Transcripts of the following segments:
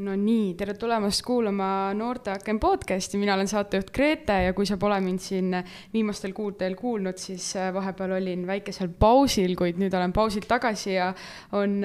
no nii, tere tulemast kuulama Noorte Aken podcasti, mina olen saatejuht Grete ja kui sa pole mind siin viimastel kuudel kuulnud, siis äh, vahepeal olin väikesel pausil, kuid nüüd olen pausilt tagasi ja on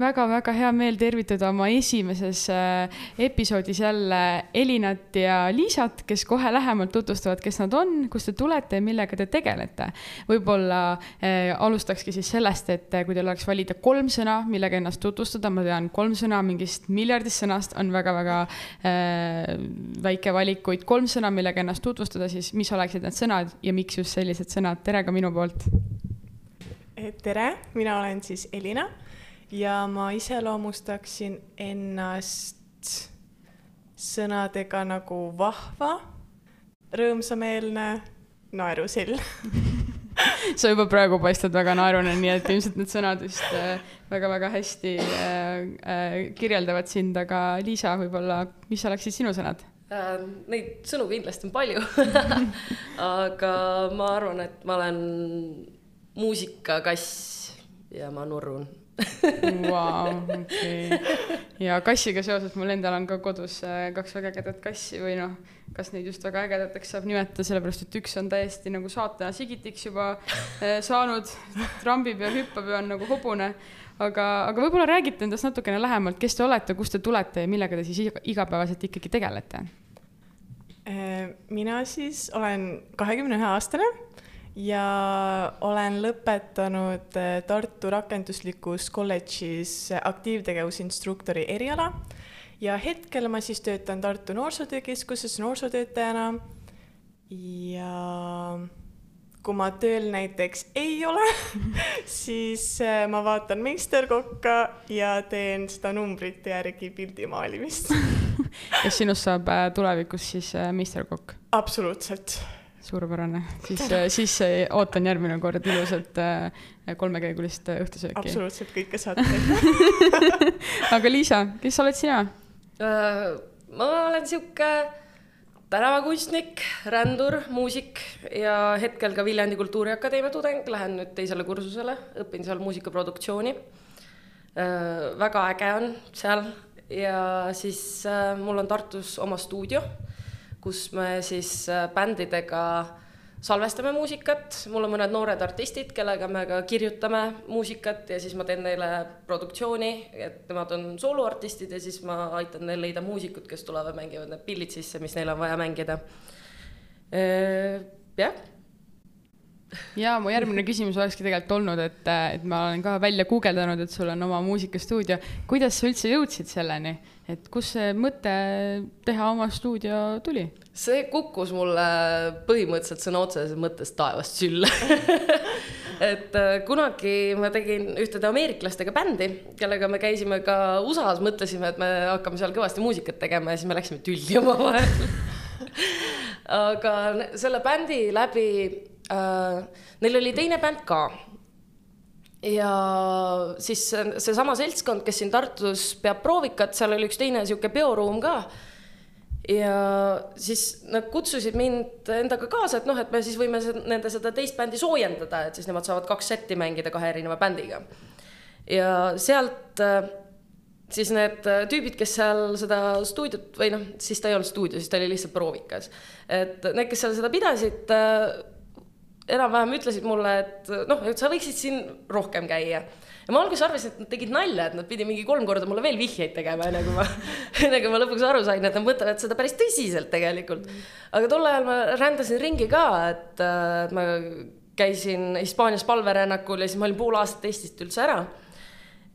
väga-väga äh, hea meel tervitada oma esimeses äh, episoodis jälle Elinat ja Liisat, kes kohe lähemalt tutvustavad, kes nad on, kust te tulete ja millega te tegelete. võib-olla äh, alustakski siis sellest, et kui teil oleks valida kolm sõna, millega ennast tutvustada, ma tean, kolm sõna mingist miljardist sõnast on väga-väga äh, väike valik, kuid kolm sõna, millega ennast tutvustada, siis mis oleksid need sõnad ja miks just sellised sõnad, tere ka minu poolt. tere, mina olen siis Elina ja ma iseloomustaksin ennast sõnadega nagu vahva, rõõmsameelne, naerusill sa juba praegu paistad väga naerune, nii et ilmselt need sõnad vist väga-väga äh, hästi äh, äh, kirjeldavad sind, aga Liisa, võib-olla, mis oleksid sinu sõnad? Neid sõnu kindlasti on palju aga ma arvan, et ma olen muusikakass ja ma nurrun Vau, okei. ja kassiga seoses mul endal on ka kodus äh, kaks väga ägedat kassi või noh, kas neid just väga ägedateks saab nimetada, sellepärast et üks on täiesti nagu saatana sigitiks juba äh, saanud, trambib ja hüppab ja on nagu hobune. aga, aga võib-olla räägite endast natukene lähemalt, kes te olete, kust te tulete ja millega te siis igapäevaselt ikkagi tegelete? Äh, mina siis olen kahekümne ühe aastane ja olen lõpetanud eh, Tartu Rakenduslikus kolledžis aktiivtegevusinstruktori eriala. Ja hetkel ma siis töötan Tartu Noorsootöökeskuses noorsootöötajana. Ja kui ma tööl näiteks ei ole siis eh, ma vaatan meisterkokka ja teen seda numbrite järgi pildi maalimist. Kas sinust saab eh, tulevikus siis meisterkokk? absoluutselt suurepärane, siis, siis ootan järgmine kord ilusat äh, kolmekäigulist äh, õhtusööki. absoluutselt kõike saate aga Liisa, kes oled sina? Ma olen sihuke tänavakunstnik, rändur, muusik ja hetkel ka Viljandi Kultuuriakadeemia tudeng, lähen nüüd teisele kursusele, õpin seal muusikaproduktsiooni. Väga äge on seal. Ja siis mul on Tartus oma stuudio kus me siis äh, bändidega salvestame muusikat, mul on mõned noored artistid, kellega me ka kirjutame muusikat ja siis ma teen neile produktsiooni, et nemad on sooloartistid ja siis ma aitan neil leida muusikud, kes tulevad, mängivad need pillid sisse, mis neil on vaja mängida. Äh, jah ja mu järgmine küsimus olekski tegelikult olnud, et, et ma olen ka välja guugeldanud, et sul on oma muusikastuudio. kuidas sa üldse jõudsid selleni, et kust see mõte teha oma stuudio tuli? see kukkus mulle põhimõtteliselt sõna otseses mõttes taevast sülle et äh, kunagi ma tegin ühtede ameeriklastega bändi, kellega me käisime ka USA-s, mõtlesime, et me hakkame seal kõvasti muusikat tegema ja siis me läksime tülli omavahel aga selle bändi läbi äh,, neil oli teine bänd ka. Ja siis seesama seltskond, kes siin Tartus peab proovikat, seal oli üks teine sihuke peoruum ka. ja siis nad kutsusid mind endaga kaasa, et noh, et me siis võime nende seda teist bändi soojendada, et siis nemad saavad kaks setti mängida kahe erineva bändiga. ja sealt äh, siis need tüübid, kes seal seda stuudiot või noh, siis ta ei olnud stuudio, siis ta oli lihtsalt proovikas. et need, kes seal seda pidasid äh,, enam-vähem ütlesid mulle, et noh, et sa võiksid siin rohkem käia. ja ma alguses arvasin, et nad tegid nalja, et nad pidi mingi kolm korda mulle veel vihjeid tegema, enne kui ma, enne kui ma lõpuks aru sain, et nad mõtlevad seda päris tõsiselt tegelikult. aga tol ajal ma rändasin ringi ka, et, et ma käisin Hispaanias palverännakul ja siis ma olin pool aastat Eestist üldse ära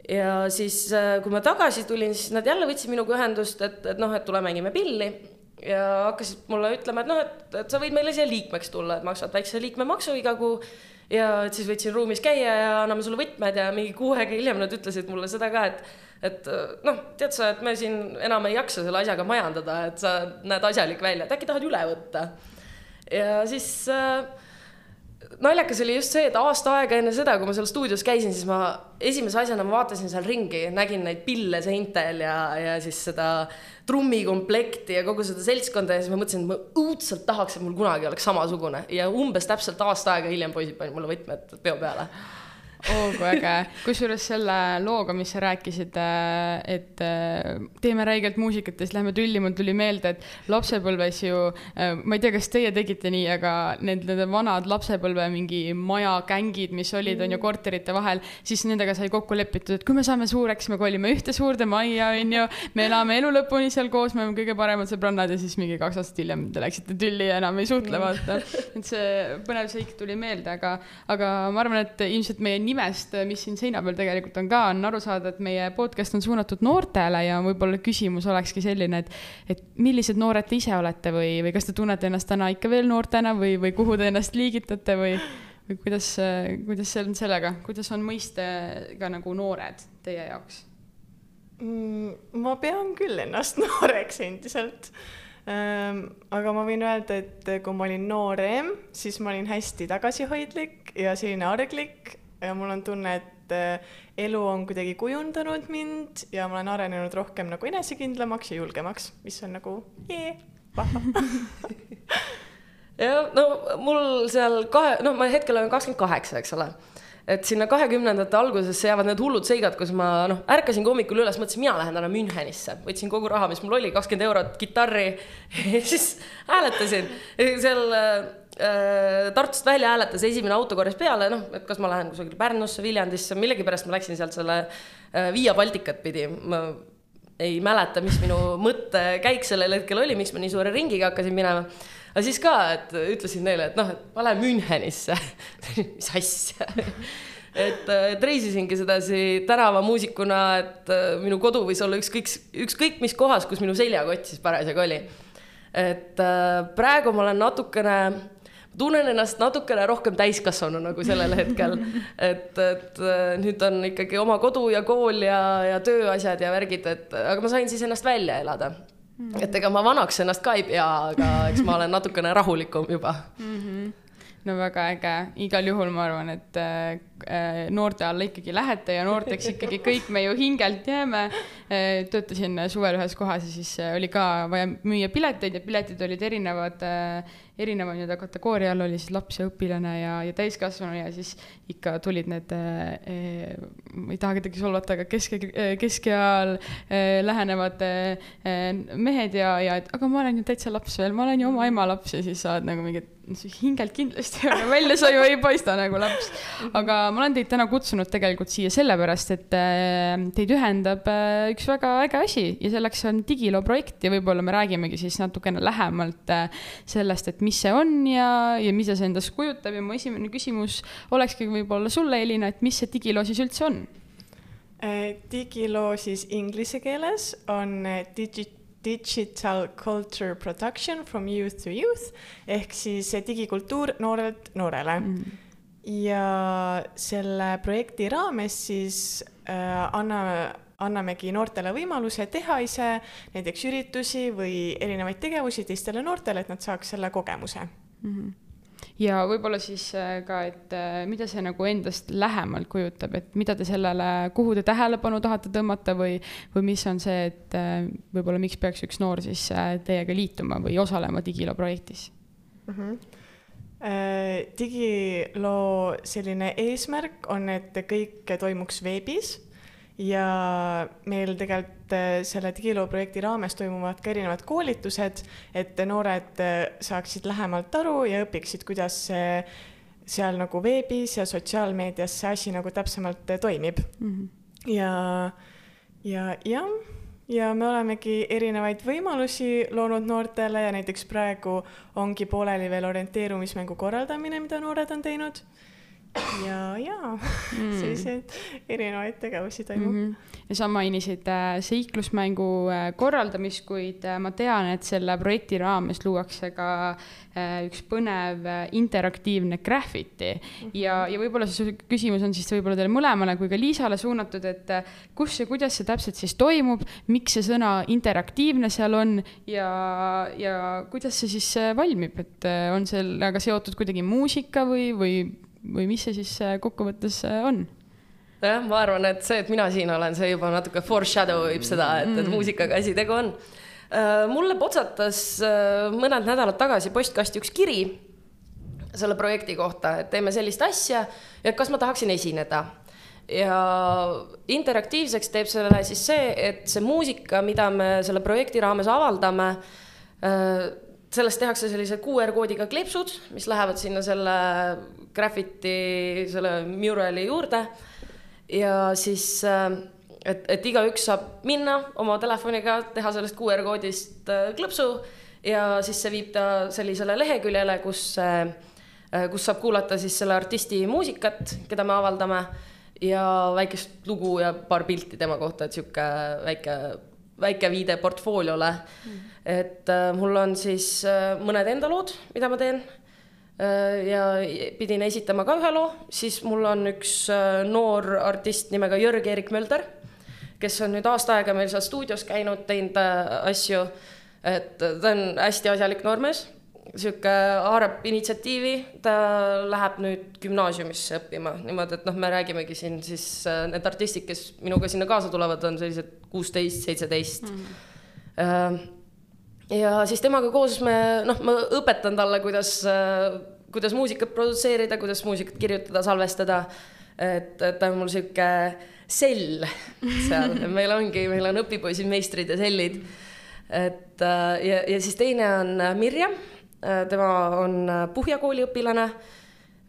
ja siis, kui ma tagasi tulin, siis nad jälle võtsid minuga ühendust, et, et noh, et tule mängime pilli ja hakkasid mulle ütlema, et noh, et, et sa võid meile siia liikmeks tulla, et maksad väikse liikmemaksu iga kuu. ja et siis võid siin ruumis käia ja anname sulle võtmed ja mingi kuu aega hiljem nad ütlesid mulle seda ka, et, et noh, tead sa, et me siin enam ei jaksa selle asjaga majandada, et sa näed asjalik välja, et äkki tahad üle võtta. ja siis äh, naljakas oli just see, et aasta aega enne seda, kui ma seal stuudios käisin, siis ma esimese asjana ma vaatasin seal ringi, nägin neid pille seintel ja, ja siis seda trummikomplekti ja kogu seda seltskonda ja siis ma mõtlesin, et ma õudselt tahaks, et mul kunagi oleks samasugune ja umbes täpselt aasta aega hiljem poisid panid mulle võtmed peo peale. Oo kui äge, kusjuures selle looga, mis sa rääkisid, äh, et äh, teeme räigelt muusikat ja siis lähme tülli, mul tuli meelde, et lapsepõlves ju, äh, ma ei tea, kas teie tegite nii, aga need, need vanad lapsepõlve mingi majakängid, mis olid, on ju, korterite vahel, siis nendega sai kokku lepitud, et kui me saame suureks, me kolime ühte suurde majja, on ju, me elame elu lõpuni seal koos, me oleme kõige paremad sõbrannad ja siis mingi kaks aastat hiljem te läksite tülli ja enam ei suhtle, vaata. et see põnev seik tuli meelde, aga, aga ma arvan, et ilmselt meie nimest, mis siin seina peal tegelikult on ka, on aru saada, et meie podcast on suunatud noortele ja võib-olla küsimus olekski selline, et, et millised noored te ise olete või, või kas te tunnete ennast täna ikka veel noortena või, või kuhu te ennast liigitate või, või kuidas, kuidas see on sellega, kuidas on mõistega nagu noored teie jaoks? Mm, ma pean küll ennast nooreks endiselt ähm,. aga ma võin öelda, et kui ma olin noorem, siis ma olin hästi tagasihoidlik ja selline arglik ja mul on tunne, et äh, elu on kuidagi kujundanud mind ja ma olen arenenud rohkem nagu enesekindlamaks ja julgemaks, mis on nagu jee, vahva. Jah, no mul seal kahe, noh, ma hetkel olen kakskümmend kaheksa, eks ole. Et sinna kahekümnendate algusesse jäävad need hullud seigad, kus ma noh, ärkasin hommikul üles, mõtlesin, mina lähen täna Münchenisse, võtsin kogu raha, mis mul oli, kakskümmend eurot, kitarri ja siis hääletasin. Seal Äh, Tartust välja hääletas, esimene auto korjas peale, noh, et kas ma lähen kusagile Pärnusse, Viljandisse, millegipärast ma läksin sealt selle äh, Via Balticat pidi. ma ei mäleta, mis minu mõttekäik sellel hetkel oli, miks ma nii suure ringiga hakkasin minema. aga siis ka, et ütlesin neile, et noh, et ma lähen Münchenisse mis asja et, et reisisingi sedasi tänavamuusikuna, et minu kodu võis olla ükskõik, ükskõik mis kohas, kus minu seljakott siis parasjagu oli. et praegu ma olen natukene tunnen ennast natukene rohkem täiskasvanuna nagu kui sellel hetkel. et, et äh, nüüd on ikkagi oma kodu ja kool ja, ja tööasjad ja värgid, et aga ma sain siis ennast välja elada. et ega ma vanaks ennast ka ei pea, aga eks ma olen natukene rahulikum juba mm. -hmm no väga äge, igal juhul ma arvan, et äh, noorte alla ikkagi lähete ja noorteks ikkagi kõik me ju hingelt jääme äh,. töötasin suvel ühes kohas ja siis äh, oli ka vaja müüa pileteid ja piletid olid erinevad äh, erineva nii-öelda kategooria all oli siis laps ja õpilane ja, ja täiskasvanu ja siis ikka tulid need eh,, ma ei taha kedagi solvata, aga keske, keskeal eh, lähenevad eh, mehed ja, ja et aga ma olen ju täitsa laps veel, ma olen ju oma ema laps ja siis saad nagu mingi, hingelt kindlasti, aga välja sa ju ei paista nagu laps. aga ma olen teid täna kutsunud tegelikult siia sellepärast, et teid ühendab üks väga äge asi ja selleks on digiloo projekt ja võib-olla me räägimegi siis natukene lähemalt sellest, et mis mis see on ja, ja mida see endast kujutab ja mu esimene küsimus olekski võib-olla sulle, Elina, et mis see digiloo siis üldse on? Äh, digiloo siis inglise keeles on äh, digi-, digital culture production from youth to youth ehk siis digikultuur noorelt noorele mm. ja selle projekti raames siis äh, anname annamegi noortele võimaluse teha ise näiteks üritusi või erinevaid tegevusi teistele noortele, et nad saaks selle kogemuse mm. -hmm ja võib-olla siis äh, ka, et äh, mida see nagu endast lähemalt kujutab, et mida te sellele, kuhu te tähelepanu tahate tõmmata või, või mis on see, et äh, võib-olla miks peaks üks noor siis teiega liituma või osalema digiloo projektis mm? -hmm digiloo selline eesmärk on, et kõik toimuks veebis ja meil tegelikult äh, selle digiloo projekti raames toimuvad ka erinevad koolitused, et noored äh, saaksid lähemalt aru ja õpiksid, kuidas see seal nagu veebis ja sotsiaalmeedias see asi nagu täpsemalt äh, toimib mm. -hmm. ja, ja jah, ja me olemegi erinevaid võimalusi loonud noortele ja näiteks praegu ongi pooleli veel orienteerumismängu korraldamine, mida noored on teinud ja, ja mm. selliseid erinevaid tegevusi toimub mm. -hmm. ja sa mainisid äh, seiklusmängu äh, korraldamist, kuid äh, ma tean, et selle projekti raames luuakse ka äh, üks põnev äh, interaktiivne graffiti mm -hmm. ja, ja võib-olla see küsimus on siis võib-olla teile mõlemale kui ka Liisale suunatud, et äh, kus ja kuidas see täpselt siis toimub, miks see sõna interaktiivne seal on ja, ja kuidas see siis äh, valmib, et äh, on sellega seotud kuidagi muusika või, või või mis see siis äh, kokkuvõttes äh, on? nojah, ma arvan, et see, et mina siin olen, see juba natuke foreshadow ib seda, et, et mm. muusikaga asi tegu on. Äh, mulle potsatas mõned nädalad tagasi postkasti üks kiri, selle projekti kohta, et teeme sellist asja ja kas ma tahaksin esineda ja interaktiivseks teeb selle siis see, et see muusika, mida me selle projekti raames avaldame, sellest tehakse sellise QR koodiga kleepsud, mis lähevad sinna selle graffiti, selle murali juurde. ja siis, et, et igaüks saab minna oma telefoniga, teha sellest QR koodist klõpsu ja siis see viib ta sellisele leheküljele, kus, kus saab kuulata siis selle artisti muusikat, keda me avaldame ja väikest lugu ja paar pilti tema kohta, et sihuke väike, väike viide portfooliole mm.. et äh, mul on siis äh, mõned enda lood, mida ma teen äh,. ja pidin esitama ka ühe loo, siis mul on üks äh, noor artist nimega Jörg-Erik Mölder, kes on nüüd aasta aega meil seal stuudios käinud, teinud äh, asju. et ta on hästi asjalik noormees sihuke haarab initsiatiivi, ta läheb nüüd gümnaasiumisse õppima niimoodi, et noh, me räägimegi siin siis äh, need artistid, kes minuga sinna kaasa tulevad, on sellised kuusteist, seitseteist. Äh, ja siis temaga koos me noh, ma õpetan talle, kuidas, äh, kuidas muusikat produtseerida, kuidas muusikat kirjutada, salvestada. et ta on mul sihuke sell seal, meil ongi, meil on õpipoisid, meistrid ja sellid. et ja, ja siis teine on Mirjam Äh, tema on äh, Puhja kooli õpilane.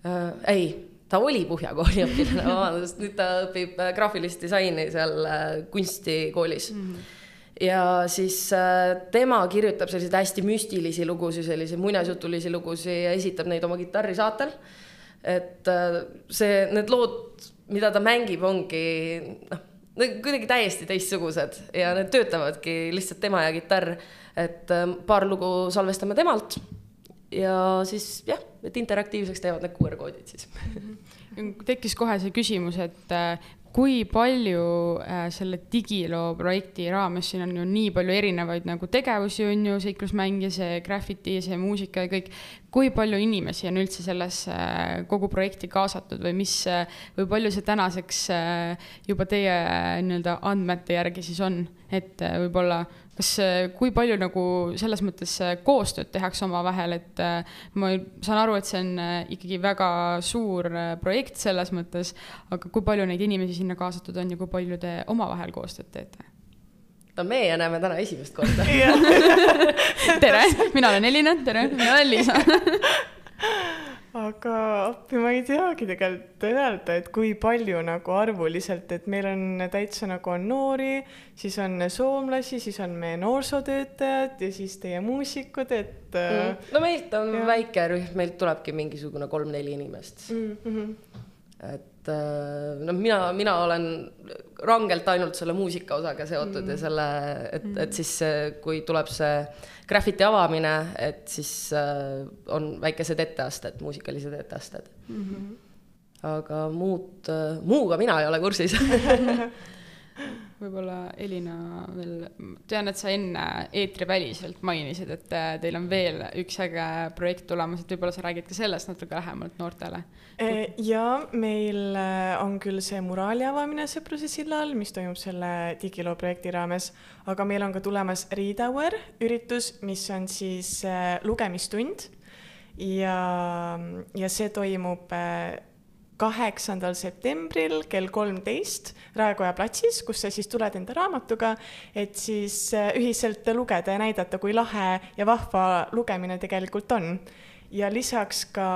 Äh, ei, ta oli Puhja kooli õpilane, vabandust, nüüd ta õpib graafilist disaini seal kunstikoolis mm. -hmm ja siis tema kirjutab selliseid hästi müstilisi lugusid, selliseid muinasjutulisi lugusid ja esitab neid oma kitarrisaatel. et see, need lood, mida ta mängib, ongi noh, kuidagi täiesti teistsugused ja need töötavadki lihtsalt tema ja kitarr. et paar lugu salvestame temalt ja siis jah, et interaktiivseks teevad need QR koodid siis tekkis kohe see küsimus, et äh, kui palju äh, selle digiloo projekti raames, siin on ju nii palju erinevaid nagu tegevusi, on ju, seiklusmäng ja see graffiti ja see muusika ja kõik. Kui palju inimesi on üldse sellesse äh, kogu projekti kaasatud või mis äh, või palju see tänaseks äh, juba teie nii-öelda andmete järgi siis on, et võib-olla kas, kui palju nagu selles mõttes koostööd tehakse omavahel, et ma saan aru, et see on ikkagi väga suur projekt selles mõttes, aga kui palju neid inimesi sinna kaasatud on ja kui palju te omavahel koostööd teete? No meie näeme täna esimest korda. Tere, mina olen Elina, tere, mina olen Liisa. Aga appi ma ei teagi tegelikult öelda, et kui palju nagu arvuliselt, et meil on täitsa nagu on noori, siis on soomlasi, siis on meie noorsootöötajad ja siis teie muusikud, et mm.. no meilt on ja. väike rühm, meilt tulebki mingisugune kolm-neli inimest. Mm. -hmm. et äh, noh, mina, mina olen rangelt ainult selle muusika osaga seotud mm ja selle, et, et siis kui tuleb see graffiti avamine, et siis äh, on väikesed etteasted, muusikalised etteasted mm. -hmm. aga muud äh,, muuga mina ei ole kursis võib-olla Elina veel, tean, et sa enne eetriväliselt mainisid, et äh, teil on veel üks äge projekt tulemas, et võib-olla sa räägid ka sellest natuke lähemalt noortele. Äh, ja meil äh, on küll see muraali avamine Sõpruse sillal, mis toimub selle digiloo projekti raames, aga meil on ka tulemas Read Hour üritus, mis on siis lugemistund ja, ja see toimub kaheksandal septembril kell kolmteist Raekoja platsis, kus sa siis tuled enda raamatuga, et siis äh, ühiselt lugeda ja näidata, kui lahe ja vahva lugemine tegelikult on ja lisaks ka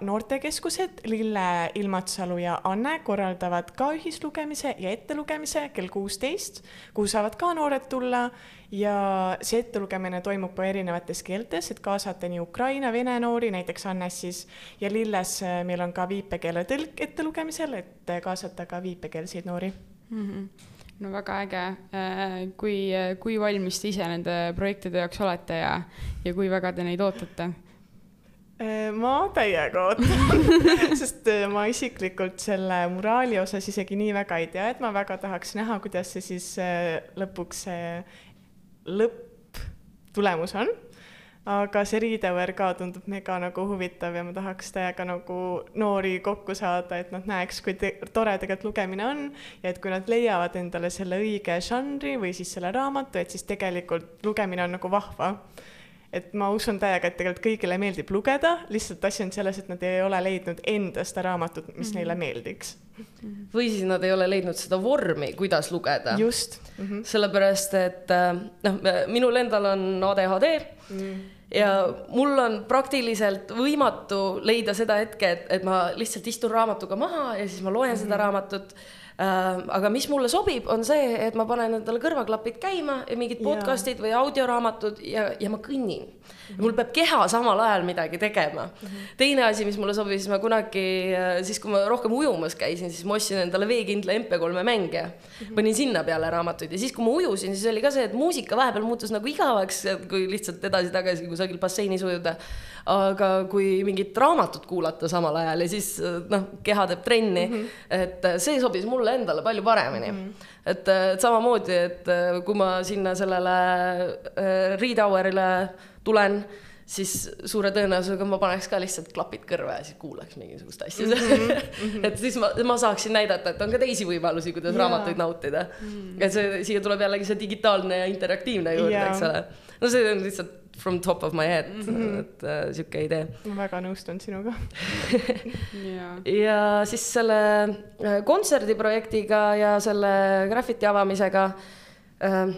noortekeskused Lille, Ilmatsalu ja Anne korraldavad ka ühislugemise ja ettelugemise kell kuusteist, kuhu saavad ka noored tulla ja see ettelugemine toimub ka erinevates keeltes, et kaasata nii ukraina, vene noori, näiteks Annes siis, ja Lilles meil on ka viipekeele tõlk ettelugemisel, et kaasata ka viipekeelseid noori mm. -hmm no väga äge, äh, kui, kui valmis te ise nende projektide jaoks olete ja, ja kui väga te neid ootate? Äh, ma täiega ootan sest ma isiklikult selle muraali osas isegi nii väga ei tea, et ma väga tahaks näha, kuidas see siis lõpuks see lõpptulemus on. aga see Readover ka tundub mega nagu huvitav ja ma tahaks täiega nagu noori kokku saada, et nad näeks, kui te tore tegelikult lugemine on ja et kui nad leiavad endale selle õige žanri või siis selle raamatu, et siis tegelikult lugemine on nagu vahva et ma usun täiega, et tegelikult kõigile meeldib lugeda, lihtsalt asi on selles, et nad ei ole leidnud enda seda raamatut, mis mm -hmm. neile meeldiks. või siis nad ei ole leidnud seda vormi, kuidas lugeda. just mm. -hmm. sellepärast, et äh, noh, minul endal on ADHD mm. -hmm ja mul on praktiliselt võimatu leida seda hetke, et, et ma lihtsalt istun raamatuga maha ja siis ma loen mm -hmm. seda raamatut Äh, aga mis mulle sobib, on see, et ma panen endale kõrvaklapid käima ja mingid podcast'id või audioraamatud ja, ja ma kõnnin. mul peab keha samal ajal midagi tegema. teine asi, mis mulle sobis, ma kunagi, äh, siis kui ma rohkem ujumas käisin, siis ma ostsin endale veekindla MP3 mänge. panin sinna peale raamatuid ja siis, kui ma ujusin, siis oli ka see, et muusika vahepeal muutus nagu igavaks, kui lihtsalt edasi-tagasi kusagil basseinis ujuda. Aga kui mingit raamatut kuulata samal ajal ja siis noh, keha teeb trenni mm, -hmm. et see sobis mulle endale palju paremini mm. -hmm. et, et samamoodi, et äh, kui ma sinna sellele äh, Read Hourile tulen, siis suure tõenäosusega ma paneks ka lihtsalt klapid kõrva ja siis kuulaks mingisugust asja mm. -hmm. et siis ma, ma saaksin näidata, et on ka teisi võimalusi, kuidas yeah. raamatuid nautida mm. -hmm. et see, siia tuleb jällegi see digitaalne ja interaktiivne juurde yeah., eks ole. no see on lihtsalt from top of my head mm, -hmm. et äh, sihuke idee. ma väga nõustun sinuga yeah. ja siis selle äh, kontserdiprojektiga ja selle graffiti avamisega äh,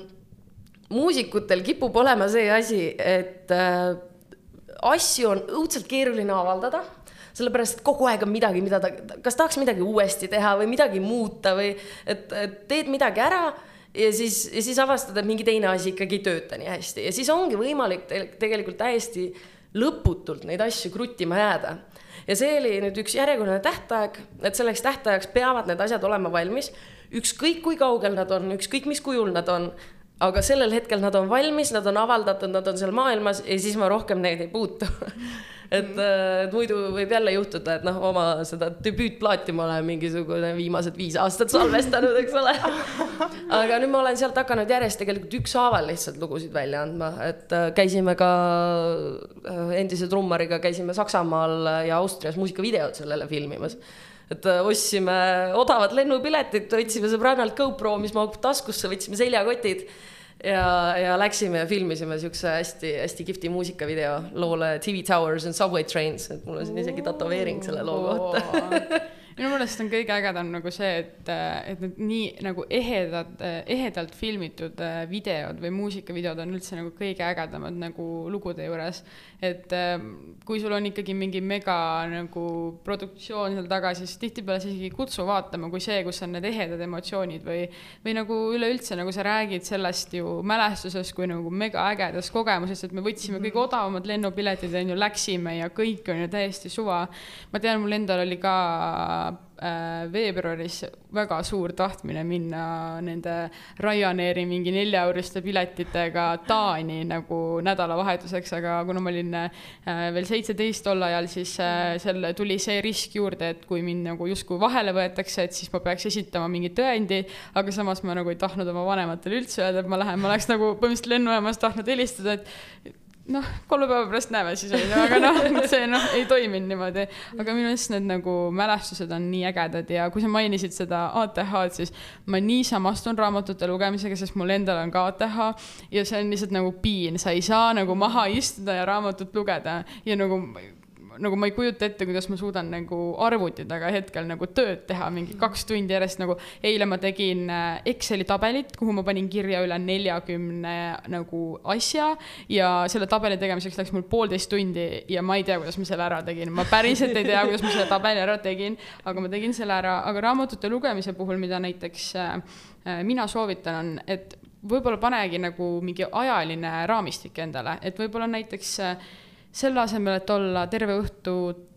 muusikutel kipub olema see asi, et äh, asju on õudselt keeruline avaldada sellepärast, et kogu aeg on midagi, mida ta, kas tahaks midagi uuesti teha või midagi muuta või et, et teed midagi ära ja siis, ja siis avastada, et mingi teine asi ikkagi ei tööta nii hästi. Ja siis ongi võimalik tegelikult täiesti lõputult neid asju kruttima jääda. ja see oli nüüd üks järjekordne tähtaeg, et selleks tähtajaks peavad need asjad olema valmis, ükskõik kui kaugel nad on, ükskõik mis kujul nad on, aga sellel hetkel nad on valmis, nad on avaldatud, nad on seal maailmas ja siis ma rohkem neid ei puutu et, äh, et muidu võib jälle juhtuda, et noh, oma seda debüütplaati ma olen mingisugune viimased viis aastat salvestanud, eks ole. aga nüüd ma olen sealt hakanud järjest tegelikult ükshaaval lihtsalt lugusid välja andma, et äh, käisime ka äh, endise trummariga, käisime Saksamaal ja Austrias muusikavideot sellele filmimas et ostsime odavad lennupiletid, võtsime sõbrannalt GoPro, mis mahub taskusse, võtsime seljakotid ja, ja läksime ja filmisime siukse hästi-hästi kihvti muusikavideo loole TV Towers and Subway Trains, et mul on siin isegi tätoveering selle loo kohta minu meelest on kõige ägedam nagu see, et, et need nii nagu ehedad, ehedalt filmitud äh, videod või muusikavideod on üldse nagu kõige ägedamad nagu lugude juures. et ähm, kui sul on ikkagi mingi mega nagu produktsioon seal taga, siis tihtipeale sa isegi ei kutsu vaatama, kui see, kus on need ehedad emotsioonid või, või nagu üleüldse nagu sa räägid sellest ju mälestusest kui nagu mega ägedast kogemusest, et me võtsime kõige mhm. odavamad lennupiletid, on ju, läksime ja kõik on ju täiesti suva. ma tean, mul endal oli ka äh, veebruaris väga suur tahtmine minna nende Ryanairi mingi neljaeuriste piletitega Taani nagu nädalavahetuseks, aga kuna ma olin äh, veel seitseteist tol ajal, siis äh, selle tuli see risk juurde, et kui mind nagu justkui vahele võetakse, et siis ma peaks esitama mingi tõendi, aga samas ma nagu ei tahtnud oma vanematele üldse öelda, et ma lähen, ma oleks nagu põhimõtteliselt lennujaamas tahtnud helistada, et noh, kolme päeva pärast näeme siis on ju, aga noh, see noh, ei toiminud niimoodi. aga minu meelest need nagu mälestused on nii ägedad ja kui sa mainisid seda ATH-d, siis ma nii samastun raamatute lugemisega, sest mul endal on ka ATH ja see on lihtsalt nagu piin, sa ei saa nagu maha istuda ja raamatut lugeda ja nagu nagu ma ei kujuta ette, kuidas ma suudan nagu arvuti taga hetkel nagu tööd teha mingi kaks tundi järjest nagu. eile ma tegin äh, Exceli tabelit, kuhu ma panin kirja üle neljakümne nagu asja ja selle tabeli tegemiseks läks mul poolteist tundi ja ma ei tea, kuidas ma selle ära tegin, ma päriselt ei tea, kuidas ma selle tabeli ära tegin, aga ma tegin selle ära, aga raamatute lugemise puhul, mida näiteks äh, äh mina soovitan, on, et võib-olla panegi nagu mingi ajaline raamistik endale, et võib-olla näiteks äh, selle asemel, et olla terve õhtu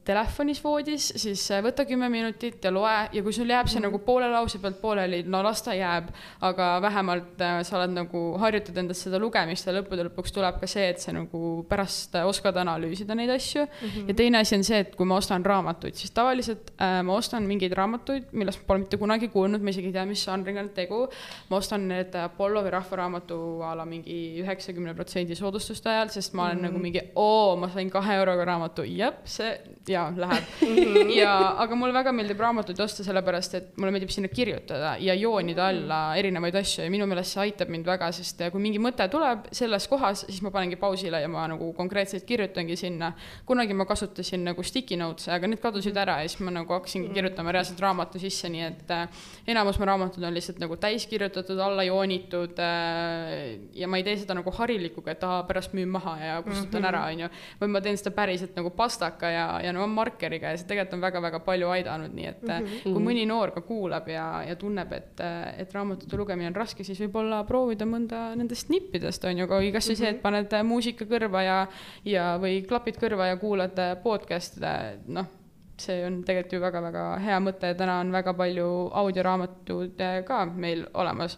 telefonis voodis, siis äh, võta kümme minutit ja loe ja kui sul jääb see mm -hmm. nagu poole lause pealt pooleli, no las ta jääb, aga vähemalt äh, sa oled nagu harjutad endast seda lugemist ja lõppude lõpuks tuleb ka see, et sa nagu pärast äh, oskad analüüsida neid asju mm. -hmm. ja teine asi on see, et kui ma ostan raamatuid, siis tavaliselt äh, ma ostan mingeid raamatuid, millest ma pole mitte kunagi kuulnud, ma isegi ei tea, mis žanriga on tegu. ma ostan need Apollo või Rahvaraamatu a la mingi üheksakümne protsendi soodustuste ajal, sest ma olen mm -hmm. nagu mingi, oo, ma sain kahe euroga raamatu, jep, see ja jaa, läheb ja, aga mulle väga meeldib raamatuid osta sellepärast, et mulle meeldib sinna kirjutada ja joonida alla erinevaid asju ja minu meelest see aitab mind väga, sest kui mingi mõte tuleb selles kohas, siis ma panengi pausile ja ma nagu konkreetselt kirjutangi sinna. kunagi ma kasutasin nagu sticky notes'e, aga need kadusid ära ja siis ma nagu hakkasingi kirjutama reaalselt raamatu sisse, nii et äh, enamus mu raamatud on lihtsalt nagu täis kirjutatud, alla joonitud äh, ja ma ei tee seda nagu harilikuga, et aa, pärast müün maha ja kustutan mm -hmm. ära, on ju. vaid ma teen seda päriselt nagu pastaka ja, ja no markeriga ja see tegelikult on väga-väga palju aidanud, nii et mm -hmm. kui mõni noor ka kuulab ja, ja tunneb, et, et raamatute lugemine on raske, siis võib-olla proovida mõnda nendest nippidest, on ju, kui kasvõi mm -hmm. see, et mhm. paned muusika kõrva ja, ja, või klapid kõrva ja kuulad podcast'e, noh see on tegelikult ju väga-väga hea mõte, täna on väga palju audioraamatud ka meil olemas.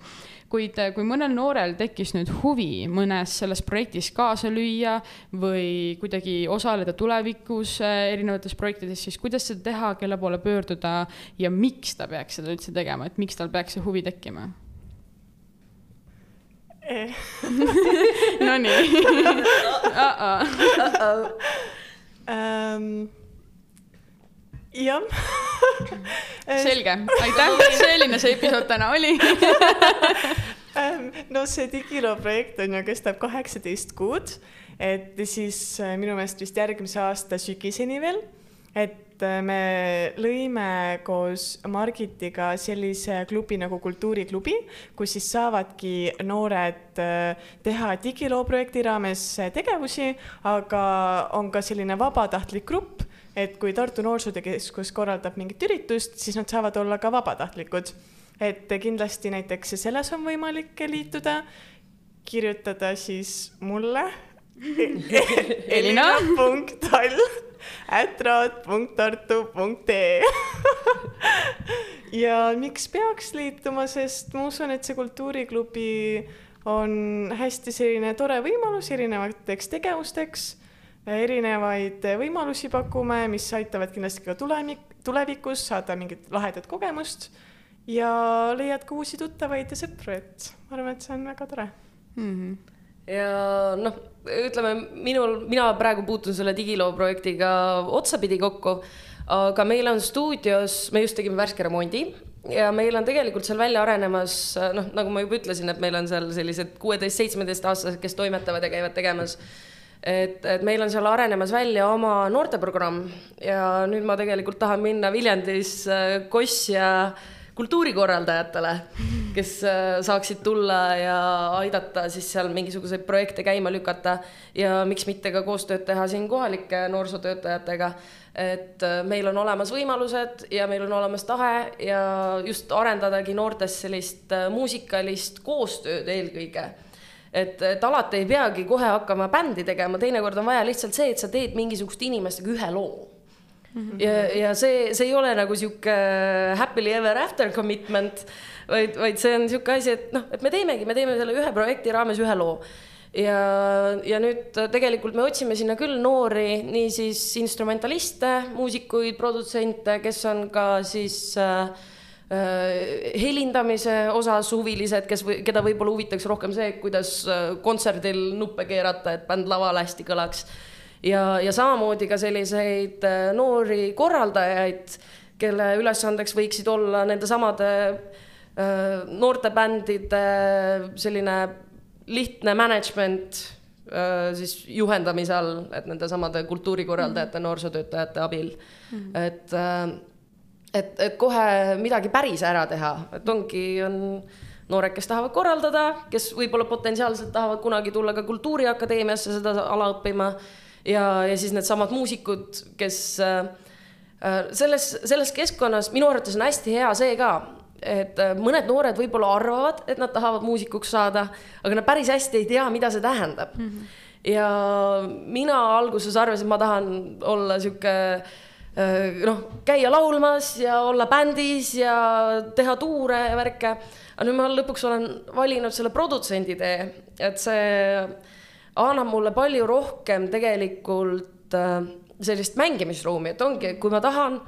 kuid kui mõnel noorel tekkis nüüd huvi mõnes selles projektis kaasa lüüa või kuidagi osaleda tulevikus eh, erinevates projektides, siis kuidas seda teha, kelle poole pöörduda ja miks ta peaks seda üldse tegema, et miks tal peaks see huvi tekkima? Eh. Nonii. jah. Selge, aitäh, selline see episood täna oli. Ähm, no see digiloo projekt on ju, kestab kaheksateist kuud, et siis äh, minu meelest vist järgmise aasta sügiseni veel, et äh, me lõime koos Margitiga sellise klubi nagu Kultuuriklubi, kus siis saavadki noored äh, teha digiloo projekti raames tegevusi, aga on ka selline vabatahtlik grupp et kui Tartu Noorsootöö Keskus korraldab mingit üritust, siis nad saavad olla ka vabatahtlikud. et kindlasti näiteks selles on võimalik liituda, kirjutada siis mulle Elina. punkt all at raad.tartu.ee ja miks peaks liituma, sest ma usun, et see kultuuriklubi on hästi selline tore võimalus erinevateks tegevusteks erinevaid võimalusi pakume, mis aitavad kindlasti ka tulemik, tulevikus saada mingit lahedat kogemust ja leiad ka uusi tuttavaid ja sõpru, et ma arvan, et see on väga tore mm. -hmm. ja noh, ütleme minul, mina praegu puutun selle digiloo projektiga otsapidi kokku, aga meil on stuudios, me just tegime värske remondi ja meil on tegelikult seal välja arenemas, noh, nagu ma juba ütlesin, et meil on seal sellised kuueteist-seitsmeteistaastased, kes toimetavad ja käivad tegemas et, et meil on seal arenemas välja oma noorteprogramm ja nüüd ma tegelikult tahan minna Viljandis äh, Kosja kultuurikorraldajatele, kes äh, saaksid tulla ja aidata siis seal mingisuguseid projekte käima lükata ja miks mitte ka koostööd teha siin kohalike noorsootöötajatega. et äh, meil on olemas võimalused ja meil on olemas tahe ja just arendadagi noortes sellist muusikalist koostööd eelkõige et, et alati ei peagi kohe hakkama bändi tegema, teinekord on vaja lihtsalt see, et sa teed mingisuguste inimestega ühe loo. -hmm. ja, ja see, see ei ole nagu sihuke happily ever after commitment, vaid, vaid see on sihuke asi, et noh, et me teemegi, me teeme selle ühe projekti raames ühe loo ja, ja nüüd tegelikult me otsime sinna küll noori, niisiis instrumentaliste, muusikuid, produtsente, kes on ka siis Äh, helindamise osas huvilised, kes või, keda võib-olla huvitaks rohkem see, kuidas äh, kontserdil nuppe keerata, et bänd laval hästi kõlaks. ja, ja samamoodi ka selliseid äh, noori korraldajaid, kelle ülesandeks võiksid olla nendesamade noortebändide selline lihtne management siis juhendamise all, et nendesamade kultuurikorraldajate mm, -hmm. noorsootöötajate abil mm. -hmm. et et, et kohe midagi päris ära teha, et ongi, on noored, kes tahavad korraldada, kes võib-olla potentsiaalselt tahavad kunagi tulla ka Kultuuriakadeemiasse seda ala õppima ja, ja siis needsamad muusikud, kes äh, selles, selles keskkonnas minu arvates on hästi hea see ka, et äh, mõned noored võib-olla arvavad, et nad tahavad muusikuks saada, aga nad päris hästi ei tea, mida see tähendab mm. -hmm. ja mina alguses arvasin, et ma tahan olla sihuke Äh, noh, käia laulmas ja olla bändis ja teha tuure ja värke. aga nüüd ma lõpuks olen valinud selle produtsendi tee, et see annab mulle palju rohkem tegelikult äh, sellist mängimisruumi, et ongi, kui ma tahan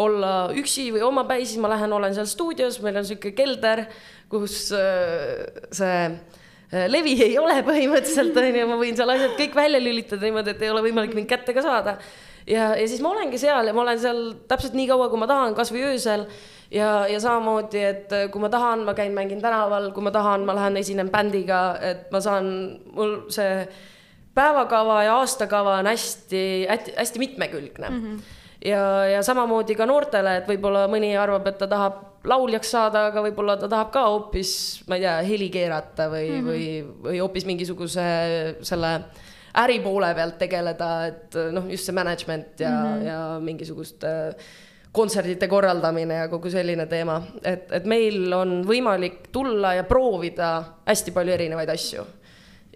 olla üksi või omapäi, siis ma lähen, olen seal stuudios, meil on sihuke kelder, kus äh, see levi ei ole põhimõtteliselt, on ju, ma võin seal asjad kõik välja lülitada niimoodi, et ei ole võimalik mind kätte ka saada ja, ja siis ma olengi seal ja ma olen seal täpselt nii kaua, kui ma tahan, kasvõi öösel ja, ja samamoodi, et kui ma tahan, ma käin, mängin tänaval, kui ma tahan, ma lähen esinen bändiga, et ma saan, mul see päevakava ja aastakava on hästi, hästi, hästi mitmekülgne mm. -hmm. ja, ja samamoodi ka noortele, et võib-olla mõni arvab, et ta tahab lauljaks saada, aga võib-olla ta tahab ka hoopis, ma ei tea, heli keerata või mm, -hmm. või, või hoopis mingisuguse selle äri poole pealt tegeleda, et noh, just see management ja mm, -hmm. ja mingisugust äh, kontserdite korraldamine ja kogu selline teema, et, et meil on võimalik tulla ja proovida hästi palju erinevaid asju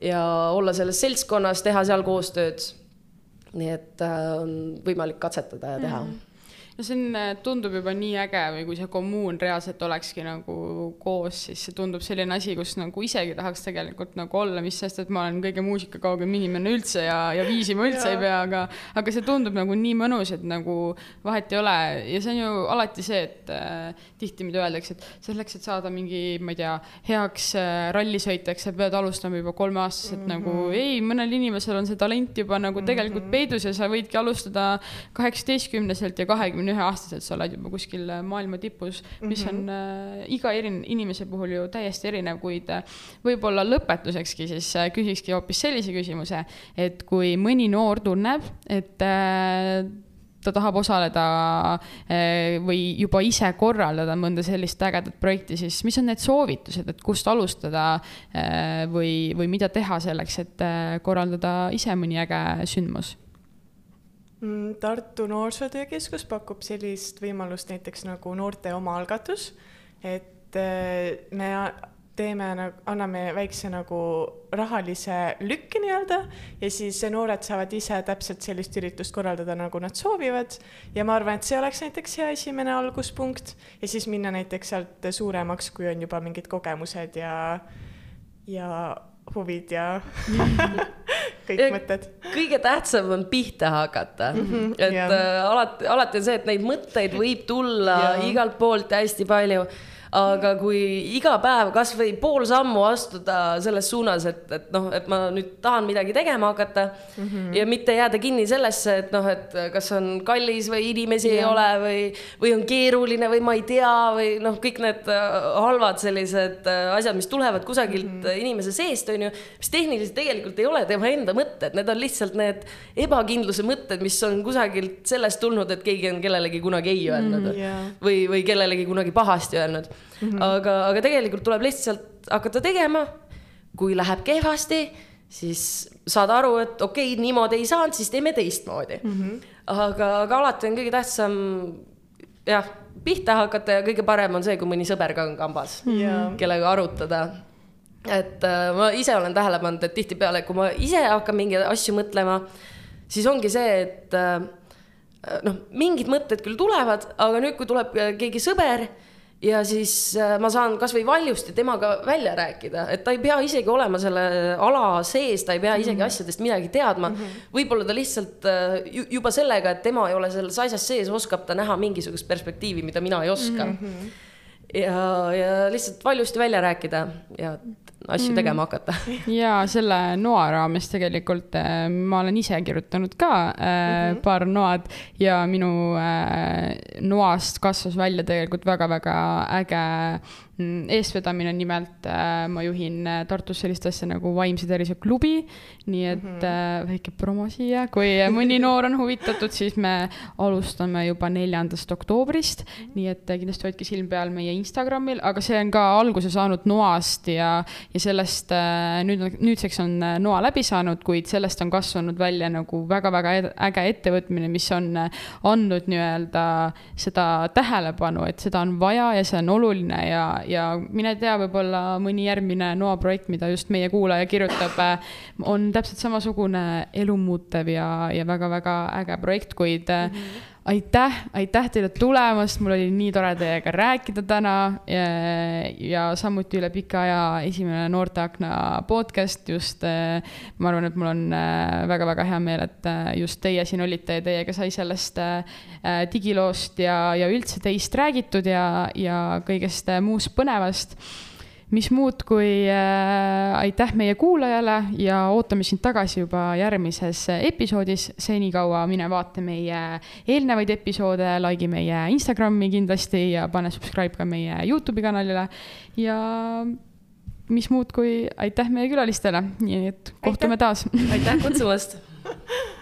ja olla selles seltskonnas, teha seal koostööd. nii et äh, on võimalik katsetada ja teha mm. -hmm no see on, äh, tundub juba nii äge või kui see kommuun reaalselt olekski nagu koos, siis see tundub selline asi, kus nagu isegi tahaks tegelikult nagu olla, mis sest, et ma olen kõige muusikakaugem inimene üldse ja, ja viisi ma üldse ei pea, aga, aga see tundub nagu nii mõnus, et nagu vahet ei ole ja see on ju alati see, et äh, tihti mida öeldakse, et selleks, et saada mingi, ma ei tea, heaks äh, rallisõitjaks, sa pead alustama juba kolmeaastaselt mm -hmm. nagu ei, mõnel inimesel on see talent juba nagu tegelikult mm -hmm. peidus ja sa võidki alustada kaheksateistkümneselt ja kahekümne üheaastaselt sa oled juba kuskil äh, maailma tipus, mis mm -hmm. on äh, iga erin-, inimese puhul ju täiesti erinev, kuid äh, võib-olla lõpetusekski siis äh, küsikski hoopis sellise küsimuse, et kui mõni noor tunneb, et äh, ta tahab osaleda äh, või juba ise korraldada mõnda sellist ägedat projekti, siis mis on need soovitused, et kust alustada äh, või, või mida teha selleks, et korraldada ise mõni äge sündmus? Mm, Tartu Noorsootöö Keskus pakub sellist võimalust näiteks nagu noorte omaalgatus, et äh, me teeme nagu, anname väikse nagu rahalise lükke nii-öelda ja siis noored saavad ise täpselt sellist üritust korraldada, nagu nad soovivad. ja ma arvan, et see oleks näiteks hea esimene alguspunkt ja siis minna näiteks sealt suuremaks, kui on juba mingid kogemused ja, ja huvid ja kõik ja mõtted. kõige tähtsam on pihta hakata mm, -hmm, et yeah. äh, alati, alati on see, et neid mõtteid võib tulla yeah. igalt poolt hästi palju aga kui iga päev kasvõi pool sammu astuda selles suunas, et, et noh, et ma nüüd tahan midagi tegema hakata mm -hmm. ja mitte jääda kinni sellesse, et noh, et kas on kallis või inimesi ja. ei ole või, või on keeruline või ma ei tea või noh, kõik need äh, halvad sellised äh, asjad, mis tulevad kusagilt mm -hmm. inimese seest, on ju, mis tehniliselt tegelikult ei ole tema enda mõtted, need on lihtsalt need ebakindluse mõtted, mis on kusagilt sellest tulnud, et keegi on kellelegi kunagi ei öelnud mm yeah. või, või kellelegi kunagi pahasti öelnud mm. -hmm. aga, aga tegelikult tuleb lihtsalt hakata tegema. kui läheb kehvasti, siis saad aru, et okei okay,, niimoodi ei saanud, siis teeme teistmoodi mm. -hmm. aga, aga alati on kõige tähtsam jah, pihta hakata ja kõige parem on see, kui mõni sõber ka on kambas mm, -hmm. kellega arutada et äh, ma ise olen tähele pannud, et tihtipeale, kui ma ise hakkan mingeid asju mõtlema, siis ongi see, et äh, noh, mingid mõtted küll tulevad, aga nüüd, kui tuleb keegi sõber ja siis äh, ma saan kasvõi valjusti temaga välja rääkida, et ta ei pea isegi olema selle ala sees, ta ei pea isegi mm -hmm. asjadest midagi teadma mm -hmm.. võib-olla ta lihtsalt äh, juba sellega, et tema ei ole selles asjas sees, oskab ta näha mingisugust perspektiivi, mida mina ei oska mm. -hmm ja, ja lihtsalt valjusti välja rääkida ja asju tegema hakata. ja selle noa raames tegelikult äh, ma olen ise kirjutanud ka äh, mm -hmm. paar noad ja minu äh, noast kasvas välja tegelikult väga-väga äge Mm, eestvedamine, nimelt äh, ma juhin äh, Tartus sellist asja nagu Vaimse Tervise klubi, nii et mm -hmm. väike promo siia, kui mõni noor on huvitatud, siis me alustame juba neljandast oktoobrist. Mm, nii et kindlasti hoidke silm peal meie Instagramil, aga see on ka alguse saanud noast ja, ja sellest nüüd, nüüdseks on noa läbi saanud, kuid sellest on kasvanud välja nagu väga-väga äge ettevõtmine, mis on andnud nii-öelda seda tähelepanu, et seda on vaja ja see on oluline ja ja mine tea, võib-olla mõni järgmine Noa projekt, mida just meie kuulaja kirjutab, on täpselt samasugune elumuutev ja, ja väga-väga äge projekt, kuid mm -hmm aitäh, aitäh teile tulemast, mul oli nii tore teiega rääkida täna ja, ja samuti üle pika aja esimene Noorteakna podcast just. ma arvan, et mul on väga-väga hea meel, et just teie siin olite ja teiega sai sellest digiloost ja, ja üldse teist räägitud ja, ja kõigest muust põnevast mis muud, kui äh, aitäh meie kuulajale ja ootame sind tagasi juba järgmises episoodis. senikaua mine vaata meie eelnevaid episoode, like'i meie Instagrami kindlasti ja pane subscribe ka meie Youtube'i kanalile ja mis muud, kui aitäh meie külalistele, nii et kohtume Aitäh. taas aitäh kutsumast